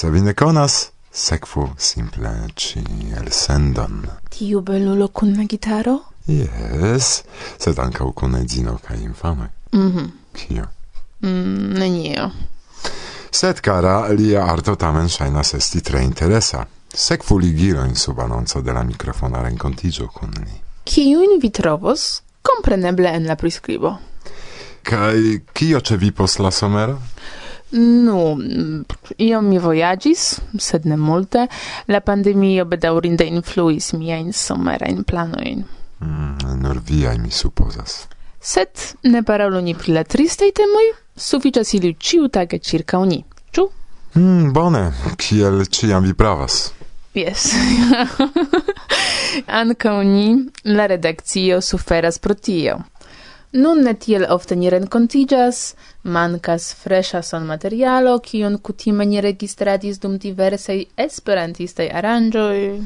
Se vi ne conas, sekvu simple ci elsendon. Tiu belulo kun la gitaro? Yes, sed ankaŭ kun edzino kaj infame. Mhm. Mm Kio? Mm, nenio. Sed, cara, lia arto tamen shainas esti tre interesa. Sekvu ligilojn sub anonco de la mikrofona renkontiĝo kun ni. Kiujn vi trovos? Compreneble en la prescribo. Kai, kio ce vi pos la somero? Nu, io mi voyagis, sed ne multe. La pandemio bedaurinde influis mia in somera in planoin. Mm, nur viaj, mi supozas. Sed ne parolu ni pri la tristaj temoj, suficias ili ciu tage circa uni. ĉu? Mm, bone, kiel ciam vi pravas. Yes. Anca uni, la redakcio, suferas pro tio. Nun ne tiel ofte ni rencontigas, mancas fresha son materialo, kion kutime ni registradis dum diversei esperantistei aranjoi.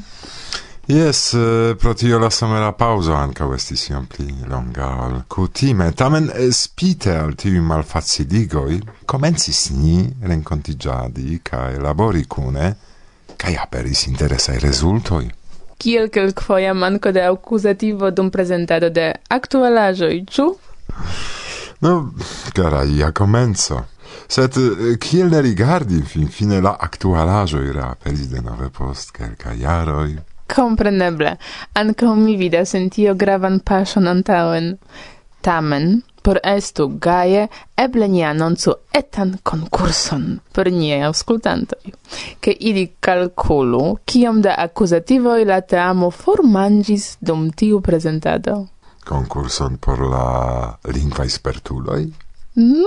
Yes, eh, pro tio la somera pauso ankaŭ estis iom pli longa ol kutime. Tamen eh, spite al tivi malfaciligoj comencis ni rencontigiadi cae labori cune, cae aperis interesai resultoi kiel kelkfoja manko de akuzativo dum prezentado de aktualaĵoj, ĉu? No, cara, ja komenco. Sed eh, kiel ne rigardi finfine la aktualaĵoj reaperis denove post kelka jaroj? Kompreneble, ankaŭ mi vidas en tio gravan paŝon antaŭen. Tamen, Por estu gaje, eble ni anoncu etan concurson per niei auscultantoi, che ili calculu kiom da accusativoi la teamo formangis dum tiu presentado. Concurson por la lingva spertuloi? Mm,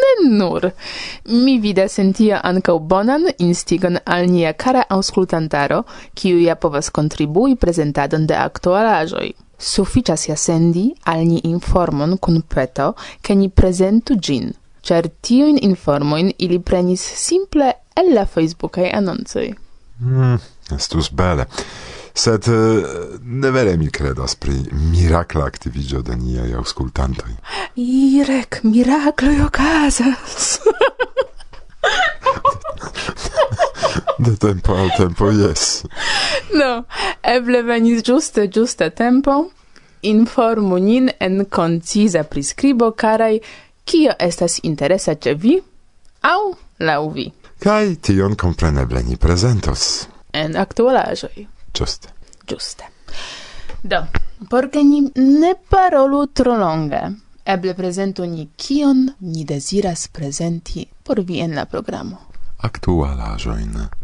ne nur. Mi vidas en tio ankaŭ bonan instigon al nia kara aŭskultantaro, kiu ja povas kontribui prezentadon de aktualaĵoj suficias ja sendi al ni informon kun peto, ke ni prezentu gin, cer tiuin informoin ili prenis simple el la Facebookaj anoncoj. Mm, estus bele. Sed eh, ne vere mi credas pri mirakla activigio de niai auscultantoi. Irek, mirakloi okazas. De tempo al tempo, yes. No, eble venis giuste, giuste tempo. Informu nin en conciza prescribo, carai, kio estas interesa ce vi, au lau vi. Kai tion compreneble ni presentos. En actualajoi. Giuste. Giuste. Do, por ni ne parolu tro longe, eble presentu ni kion ni desiras presenti por vi en la programo. Actualajoin.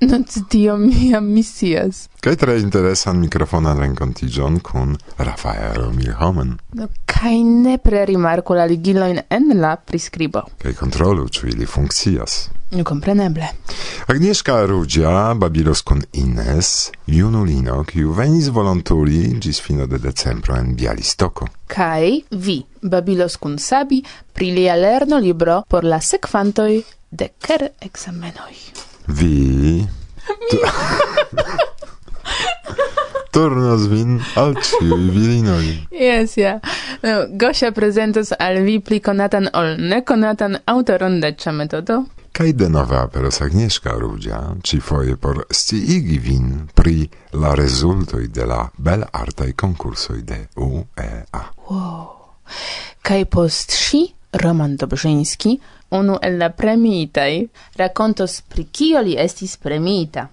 Non tio mi amisias. Kaj tre interesan mikrofonan renkontiĝon kun Rafael Milhomen. No, kaj nepre rimarku la ligilojn en la priskribo. Kaj kontrolu, ĉu ili funkcias. No, kompreneble. Agnieszka Rudzia, babilos kun Ines, junulino, kiu venis volonturi ĝis fino de decembro en Bialistoko. Kaj vi, babilos kun Sabi, pri lia lerno libro por la sekvantoj de ker ekzamenoj vi Turnos vin al ciui virinoi. Yes, ja. No, Gosia prezentos al vi pli konatan ol nekonatan autoron de ĉametodo. Kaj denove aperos Agnieszka Rudzia, ĉifoje por sciigi vin pri la rezultoj de la bel belartaj konkursoj de UEA. Wow. Kaj post ŝi Roman Dobrzyński unu el la premiitai racontos pri cio li estis premiita.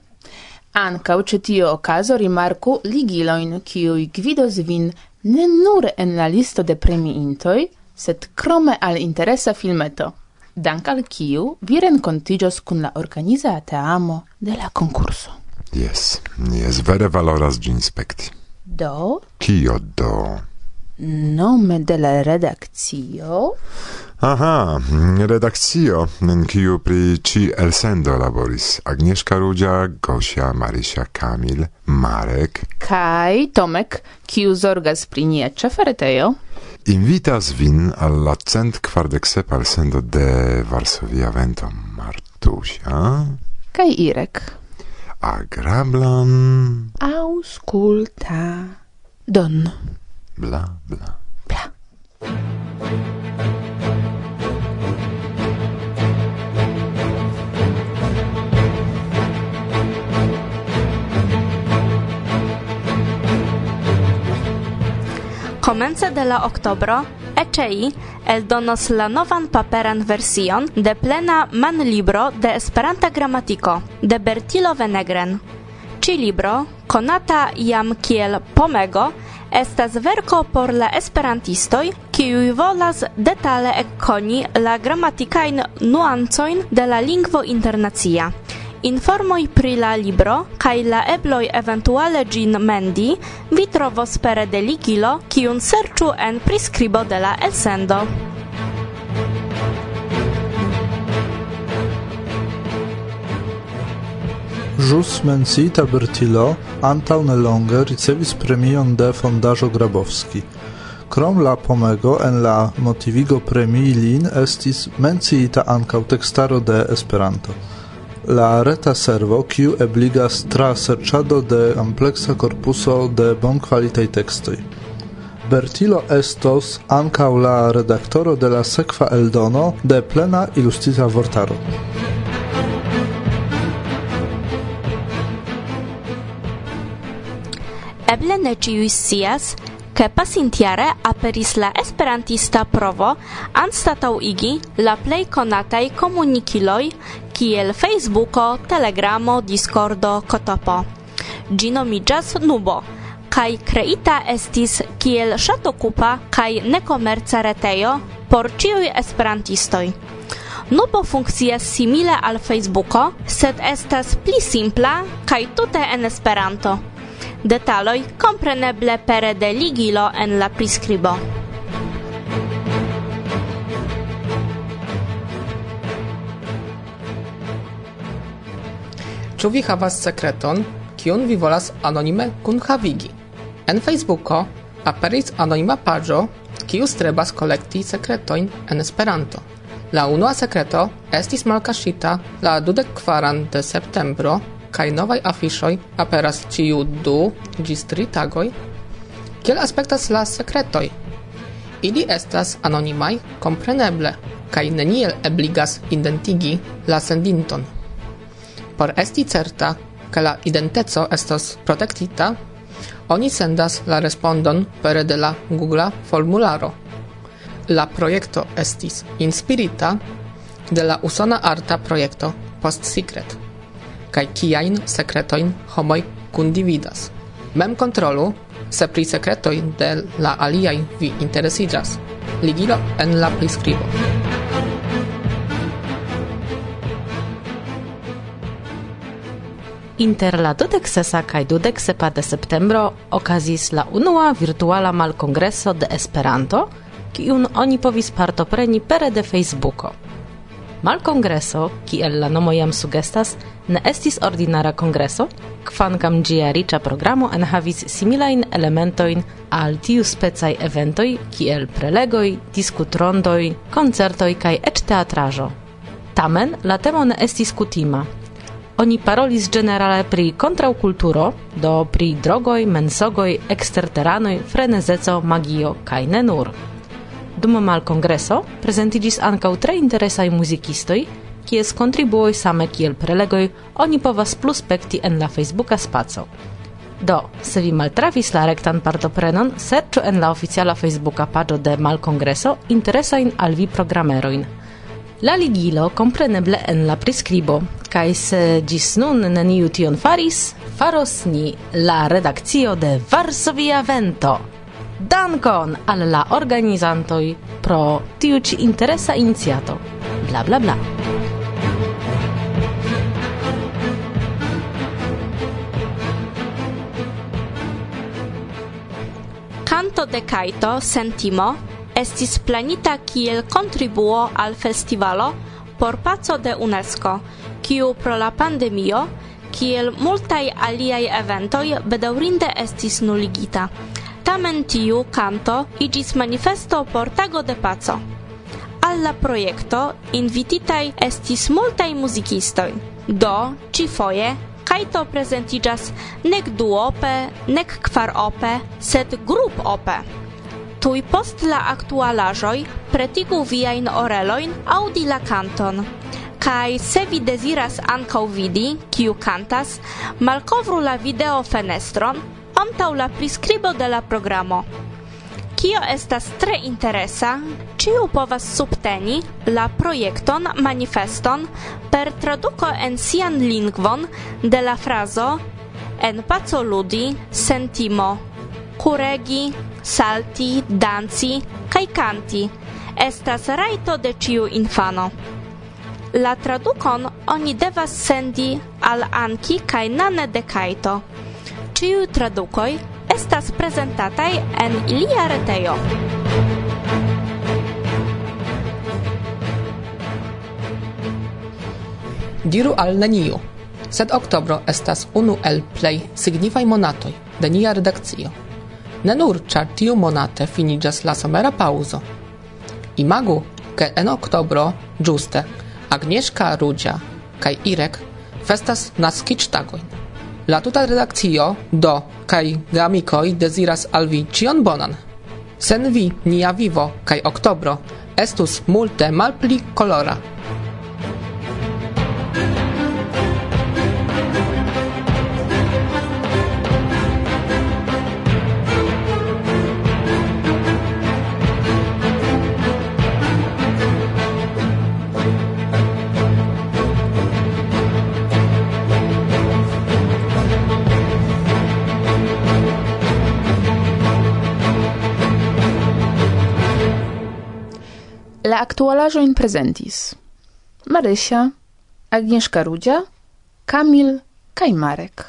Ancau ce tio ocaso rimarcu ligiloin, cioi gvidos vin ne nur en la listo de premiintoi, sed crome al interesa filmeto, dank al kiu vi rencontigios kun la organizata amo de la concurso. Yes, yes, vere valoras gin spekti. Do? Kio do? Nome de la redakcio? Aha, redakcio, en kiu pri ci elsendo laboris Agnieszka Rudzia, Gosia, Marysia, Kamil, Marek Kai, Tomek, kiu zorgas pri nia czeferetejo. Invitas vin al la cent kvardek elsendo de Varsovia Vento Martusia Kai, Irek. Agrablan ausculta don bla bla bla. Komence de la oktobro ECEI eldonos la novan paperan version de plena manlibro de Esperanta gramatiko de Bertilo Venegren. Ci libro, konata jam kiel Pomego, estas verko por la esperantistoj, kiuj volas detale ekkoni la gramatikajn nuancojn de la lingvo internacia informoi pri la libro kai la ebloj eventuale gin mendi vi trovos pere de ligilo, kiun serĉu en priskribo de la elsendo. Jus mencita Bertilo antau nelonge ricevis premion de Fondaĵo Grabowski. Krom la pomego en la motivigo premii lin estis menciita ankaŭ tekstaro de Esperanto la reta servo kiu ebligas tra serĉado de ampleksa korpuso de bonkvalitaj tekstoj. Bertilo estos ankaŭ la redaktoro de la sekva eldono de plena ilustrita vortaro. Eble ne ĉiuj scias, ke pasintjare aperis la esperantista provo anstataŭigi la plej konataj komunikiloj kiel Facebooko, Telegramo, Discordo, Kotopo. Ĝi nomiĝas Nubo kaj kreita estis kiel ŝatokupa kaj nekomerca retejo por ĉiuj esperantistoj. Nubo funkcias simile al Facebooko, sed estas pli simpla kaj tute en Esperanto. Detaloj kompreneble pere de ligilo en la priskribo. Ĉu vi havas sekreton, kiun vi volas anonime kunhavigi? En Facebooko aperis anonima paĝo, kiu strebas kolekti sekretojn en Esperanto. La unua sekreto estis malkaŝita la dudek kvaran de septembro kaj novaj afiŝoj aperas ĉiu du ĝis tri tagoj. Kiel aspektas la sekretoj? Ili estas anonimaj, kompreneble, kaj neniel ebligas identigi la sendinton. Por esti certa che la identeco estos protectita, oni sendas la respondon pere de la Google formularo. La projekto estis inspirita de la usona arta projekto Post Secret kaj kiajn sekretojn homoj kundividas. Mem kontrolu, se pri sekretoj de la aliaj vi interesiĝas. Ligilo en la priskribo. Inter la dudek sesa kaj dudek sepa de septembro okazis la unua virtuala malkongreso de Esperanto, kiun oni povis partopreni pere de Facebooko. Malkongreso, kiel la nomo jam sugestas, ne estis ordinara kongreso, kvankam ĝia riĉa programo enhavis similajn elementojn al tiu specaj eventoj kiel prelegoj, diskutrondoj, koncertoj kaj eĉ teatraĵo. Tamen la temo ne estis kutima – oni parolis generale pri kontraŭkulturo, do pri drogoj, mensogoj, eksterteranoj, frenezeco, magio kaj ne nur. Dum malkongreso prezentiĝis ankaŭ tre interesaj muzikistoj, kies kontribuoj same kiel prelegoj oni povas pluspekti en la Facebooka spaco. Do, se vi maltrafis la rektan partoprenon, serĉu en la oficiala Facebooka paĝo de Malkongreso interesajn al vi programerojn – La ligilo compreneble en la prescribo, kaj se gis nun neniu tion faris, faros ni la redakcio de Varsovia Vento. Dankon al la organizantoj pro tiu ĉi interesa iniciato. Bla bla bla. Canto de Kaito sentimo estis planita kiel contribuo al festivalo por paco de UNESCO, kiu pro la pandemio, kiel multaj aliaj eventoj bedaŭrinde estis nuligita. Tamen tiu kanto iĝis manifesto por tago de paco. Alla projekto invititaj estis multaj muzikistoj. Do, ĉifoje, Kaito prezentiĝas nek duope, nek kvarope, sed grupope tui post la actualajoi pretigu viain oreloin audi la canton. Kai se vi desiras ancau vidi, kiu cantas, malcovru la videofenestron antau la prescribo de la programo. Kio estas tre interesa, ciu povas subteni la projekton manifeston per traduko en sian lingvon de la frazo en paco ludi sentimo, kuregi, salti, danci kai kanti estas raito de ciu infano. La tradukon oni devas sendi al Anki kaj Nane de Kajto. Ciu tradukoj estas prezentataj en ilia retejo. Diru al neniu, sed oktobro estas unu el plej signifaj monatoj de nia redakcio. nell'urciarti monate finiĝas la somera paŭzo. Imagu, ke en oktobro ĝuste Agnieszka Ruĝa kaj Irek festas naskiĝtagojn. La tuta redakcio do kaj geamikoj deziras al vi bonan. Sen vi nia vivo kaj oktobro estus multe malpli kolora. Aktualaĵo in prezentis Marysia, Agnieszka Rudzia, Kamil kaj Marek.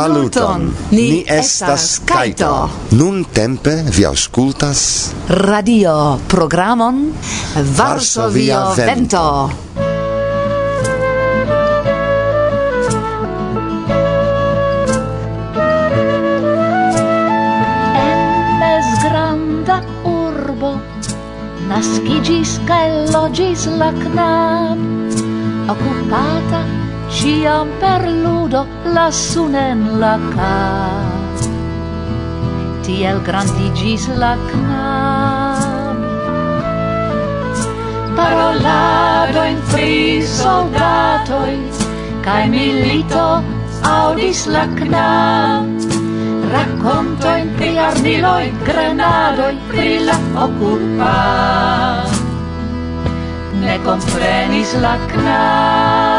Saluton, ni estas Kaito. Nun tempe vi auscultas radio programon Varsovia Vento. En mezgranda urbo naskigis kaj logis la knab Occupata ciam per ludo la sunen la ca. Tiel grandigis la knab parolado in pri soldatoi kai milito audis la knab raccontoin pri armiloi grenadoi pri la occupa. Ne comprenis la knab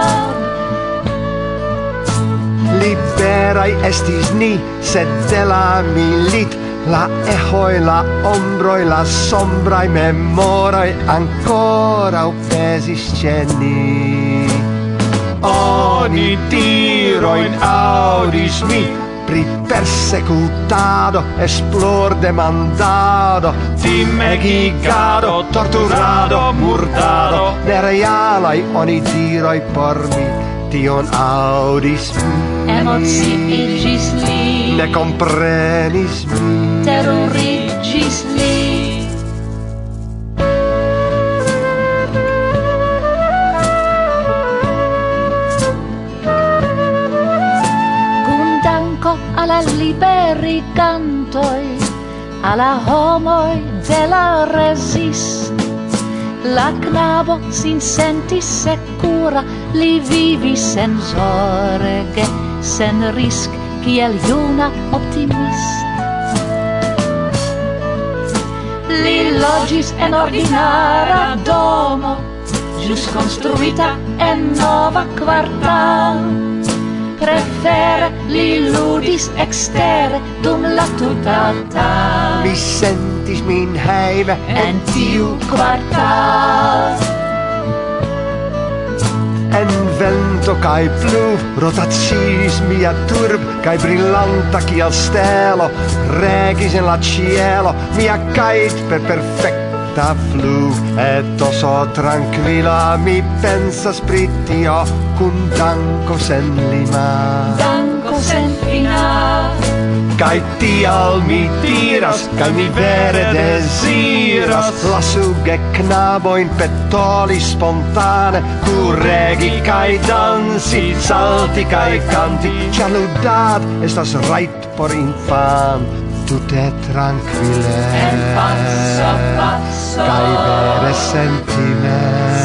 Liberai estis ni, sed de la milit La ehoi, la ombroi, la sombrai memoroi Ancora upesis ceni Oni tiroin audis mi Pri persecutado, esplor demandado Timegigado, torturado, murdado Nerealai oni tiroi por mi Tion audis mi emociigis li Ne comprenis mi Terrorigis li alla liberi cantoi, alla homoi de la resist. La knabo sin sentis secura, li vivis sen zorge sen risk kiel juna optimist. Li logis en ordinara domo Jus construita en nova quartal prefere li ludis ekstere dum la tutanta mi sentis min heime en tiu quartal en vento kai plu rotacis mia turb kai brillanta kiel stelo regis en la cielo mia kait per perfekta ta flu et oso tranquilla mi pensas pri tio cun danko sen lima. Danko sen lima. Kai tial mi tiras, kai mi vere desiras. Lasu ge knaboin petoli spontane Curregi kai dansi, salti kai canti. Cia ludat estas right por infan Tutte tranquille. En pazza, pazza kai vere sentime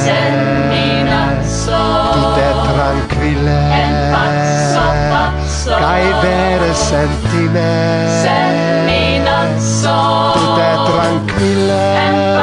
Sen minacco Tute tranquille. En pazzo, pazzo. Kaj vere sentime Sen minacco Tute tranquille. En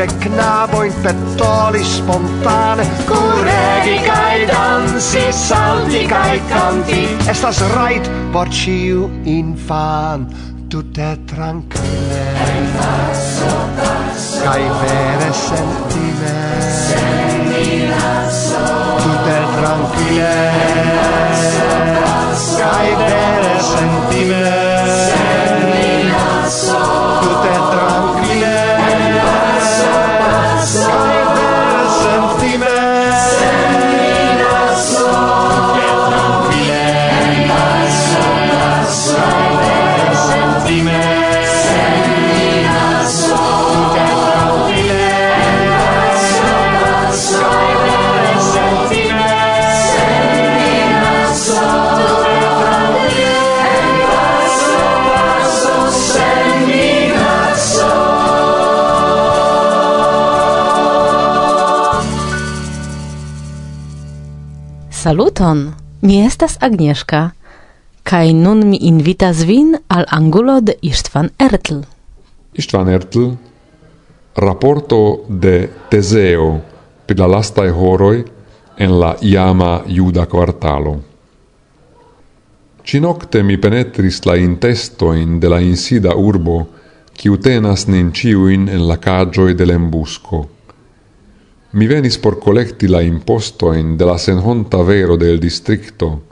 Ge knaboin petoli spontane. Kuregi kai dansi, salti kai canti Estas right por ciu infan Tutte tranquille. Kai passo, passo Kai vere sentime Senti lasso Tutte tranquille. Passo, passo Kai vere sentime Senti lasso Tutte tranquille. Saluton! Mi estas Agnieszka, kaj nun mi invitas vin al angulo de Istvan Ertl. Istvan Ertl, raporto de Teseo pri la lastaj horoj en la iama juda kvartalo. Cinocte mi penetris la intestoin de la insida urbo, quiu tenas nin ciuin en la cagioi del embusco. Mi venis por collecti la impostoin de la senhonta vero del districto.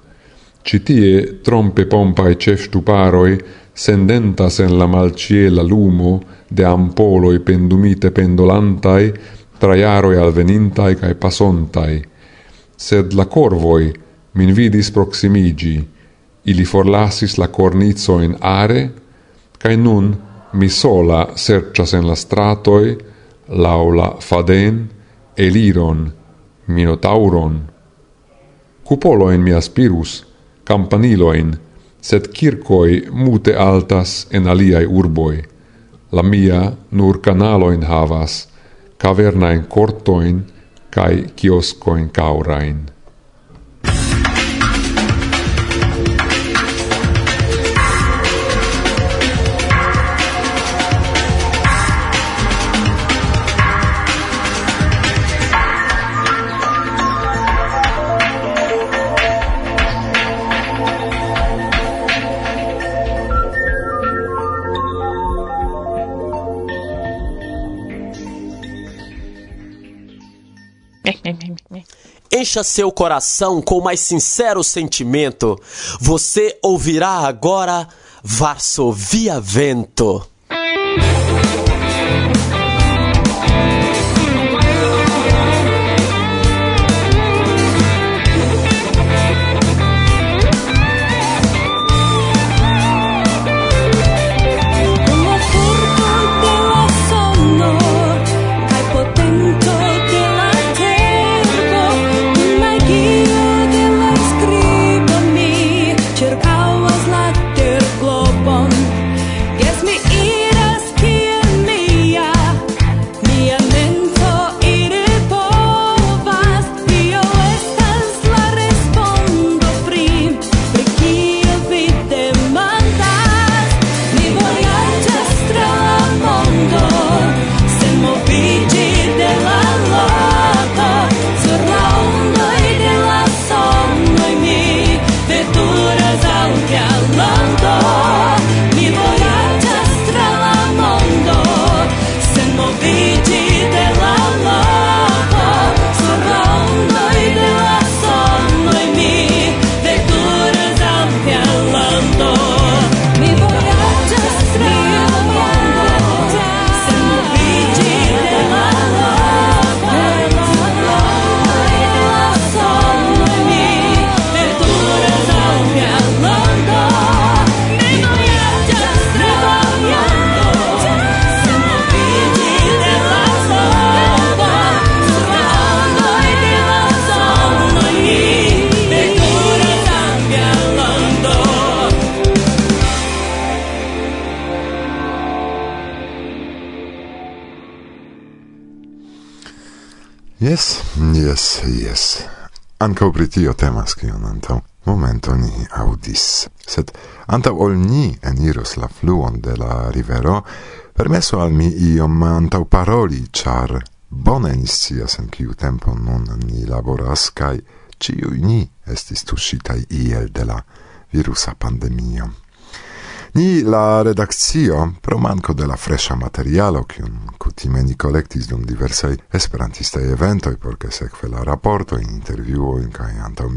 Citie trompe pompae cef stuparoi sendentas en la malciela lumo de ampoloi pendumite pendolantai traiaroi alvenintai cae pasontai. Sed la corvoi min vidis proximigi, ili forlasis la cornizo in are, cae nun mi sola sercias en la stratoi, laula faden, eliron, minotauron. Cupoloin mi aspirus, campaniloin, sed kirkoi mute altas en aliai urboi. La mia nur canaloin havas, cavernain cortoin, cae kioscoin caurain. Encha seu coração com o mais sincero sentimento. Você ouvirá agora Varsovia Vento. Anco pritio temas cion antau momento ni audis. Sed antau ol ni eniros la fluon de la rivero, permesso al mi iom antau paroli, char bone ni scias en ciu tempo nun ni laboras kaj ĉiuj ni estis tuscitai iel de la virusa pandemio. Ni la redakcio, pro manko de la fresha materialo, kiun kutime ni kolektis dum diversaj esperantistaj eventoj, por ke sekve la raportojn, intervjuojn kaj antaŭ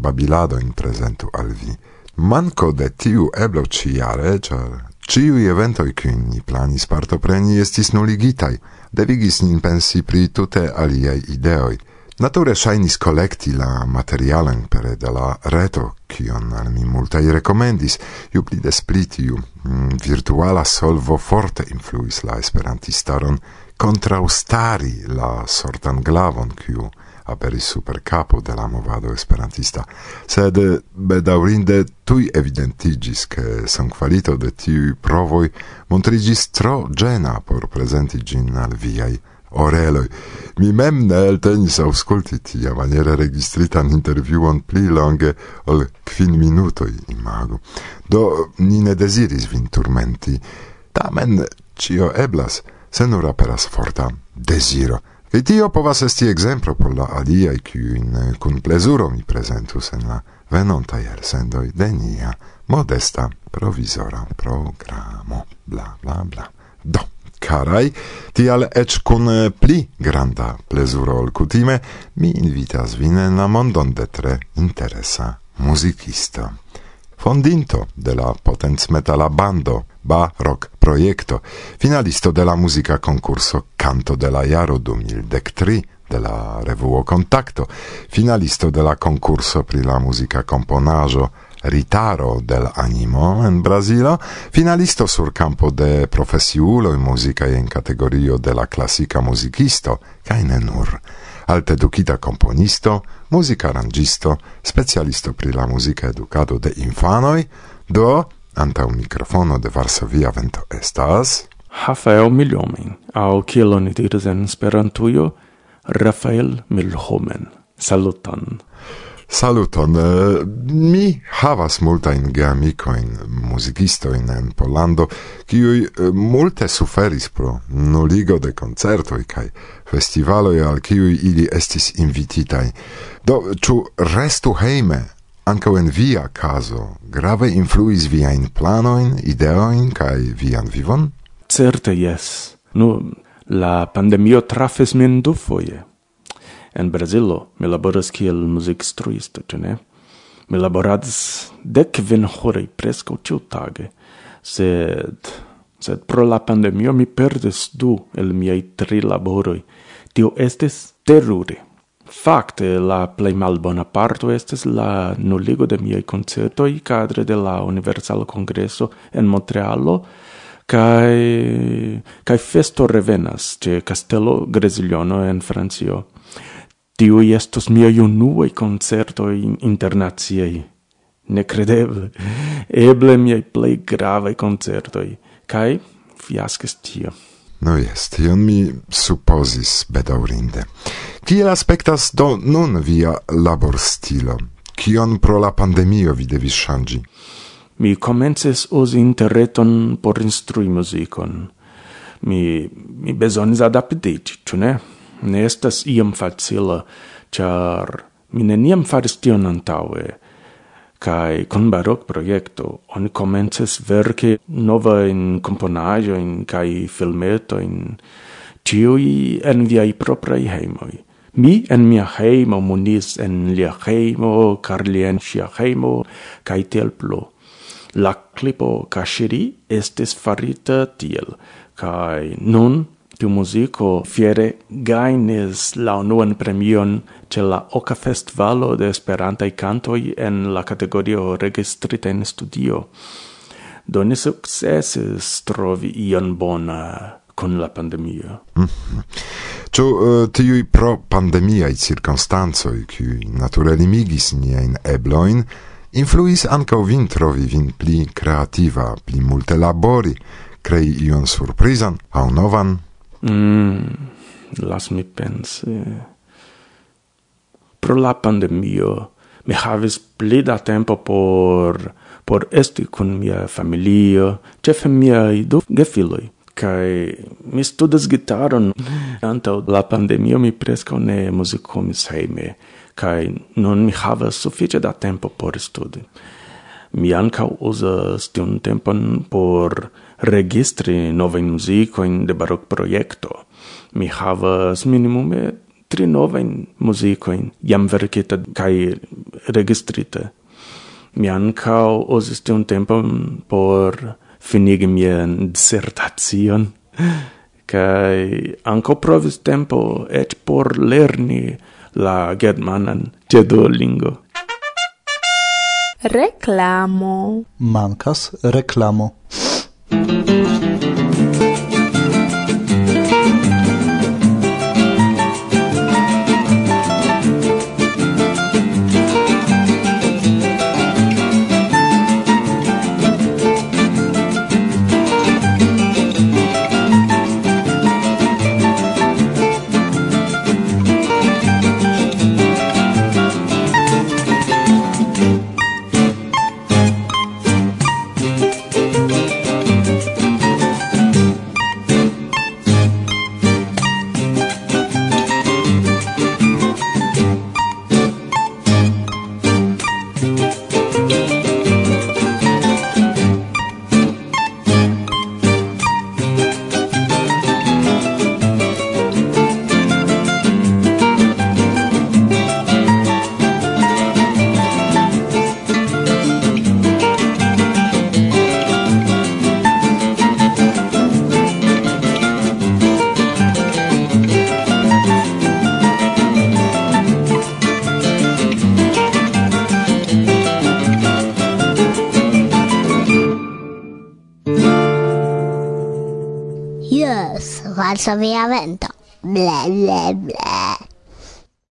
babilado in prezentu al vi. Manko de tiu eblo ĉijare, ĉar Ciui eventoi cun ni planis partopreni estis nuligitai, devigis nin pensi pri tute aliei ideoi, Nature shainis collecti la materialen pere de la reto, kion al mi multai recomendis, ju pli des plitiu mm, virtuala solvo forte influis la esperantistaron contraustari la sortan glavon, kiu aperis super capo de la movado esperantista, sed bedaurinde tui evidentigis che san qualito de tiui provoi montrigis tro gena por presenti gin al viai oreloi. Mi mem ne eltenis auscolti tia maniera registritan interviuon pli longe ol quin minutoi imago. Do ni ne desiris vin turmenti, tamen cio eblas, se nur aperas forta desiro. Kaj tio povas esti ekzemplo por la aliaj, kiujn kun plezuro mi prezentus en la venontaj elsendoj de nia modesta provizora programo. Bla, bla, bla. Do carai, tial ec cun eh, pli granda plezuro ol cutime, mi invitas vin la mondon de tre interesa muzicisto. Fondinto de la potenzmetala bando Barok proiecto, finalisto de la musica concurso Canto de la Jaro 2013 de la revuo Contacto, finalisto de la concurso pri la musica componajo, ritaro del animo en Brazilo, finalisto sur campo de profesiulo in musica e categorio de la classica musicisto, cae ne nur, alteducita componisto, musica arangisto, specialisto pri la musica educado de infanoi, do, anta un microfono de Varsovia vento estas... Rafael Milhomen, au kiel oni diras en Esperantujo, Rafael Milhomen. Saluton. Saluton. Eh, mi havas multajn geamikojn in en Polando, kiuj eh, multe suferis pro nuligo de koncertoj kaj festivaloj, al kiuj ili estis invititaj. Do, ĉu restu hejme ankaŭ en via kazo grave influis viajn planojn, ideojn kaj vian vivon? Certe jes. Nu, la pandemio trafes min dufoje. En Brazilo mi laboras kiel muzikstruisto, ĉu ne? Mi laboradas dek kvin horoj preskaŭ ĉiutage, sed sed pro la pandemio mi perdis du el miaj tri laboroj. Tio estis terure. Fakte, la plej malbona parto estis la nuligo de miaj koncertoj kadre de la Universala Kongreso en Montrealo, kai kai festo revenas ĉe castello Greziljono en Francio. Tiu estos mia unuae concertoi internaziei. Necredeble, eble miei plei grave concertoi. Cai fiasces tio. No jest, tion mi supposis bedaurinde. Kiel aspektas do nun via labor stilo? Kion pro la pandemio vi devis shangi? Mi comences os interreton por instrui musicon. Mi, mi besonis adaptiĝi, ĉu ne? ne estas iom facila, char mi neniam faris tion antaue, kai con barok proiecto oni comences verke nova in componaggio in kai filmeto in tiui en viai proprai heimoi mi en mia heimo munis en lia heimo carlien sia heimo kai tel plo. la clipo cashiri estes farita tiel kai nun tiu musico fiere gainis la unuan premion ce la Oca Festivalo de Esperantai Cantoi en la categorio registrita in studio. Do ne successis trovi ion bona con la pandemia. Mm -hmm. Uh, eh, tiui pro pandemiaj cirkonstancoj, kiuj nature limigis niajn ebloin, influis ankaŭ vin trovi vin pli kreativa, pli multe labori, krei ion surprizan aŭ novan? Mm, las mi pensi. Pro la pandemio mi havis pli da tempo por por esti con mia familio, cefe miaj du gefiloi. Kai mi studas gitaron. Antaŭ la pandemio mi preskaŭ ne musicomis heime. Kai non mi havas sufiĉe da tempo por studi. Mi anca usas tion tempon por registri novajn in de barokprojekto. Mi havas minimume tri nove in jam verkita kai registrite. Mi anca uzis tion tempon por finigi mian dissertation kai anco provis tempo et por lerni la germanan ĉe Duolingo. Reclamo. Mancas reclamo. Varsovia vento. Ble, ble, ble.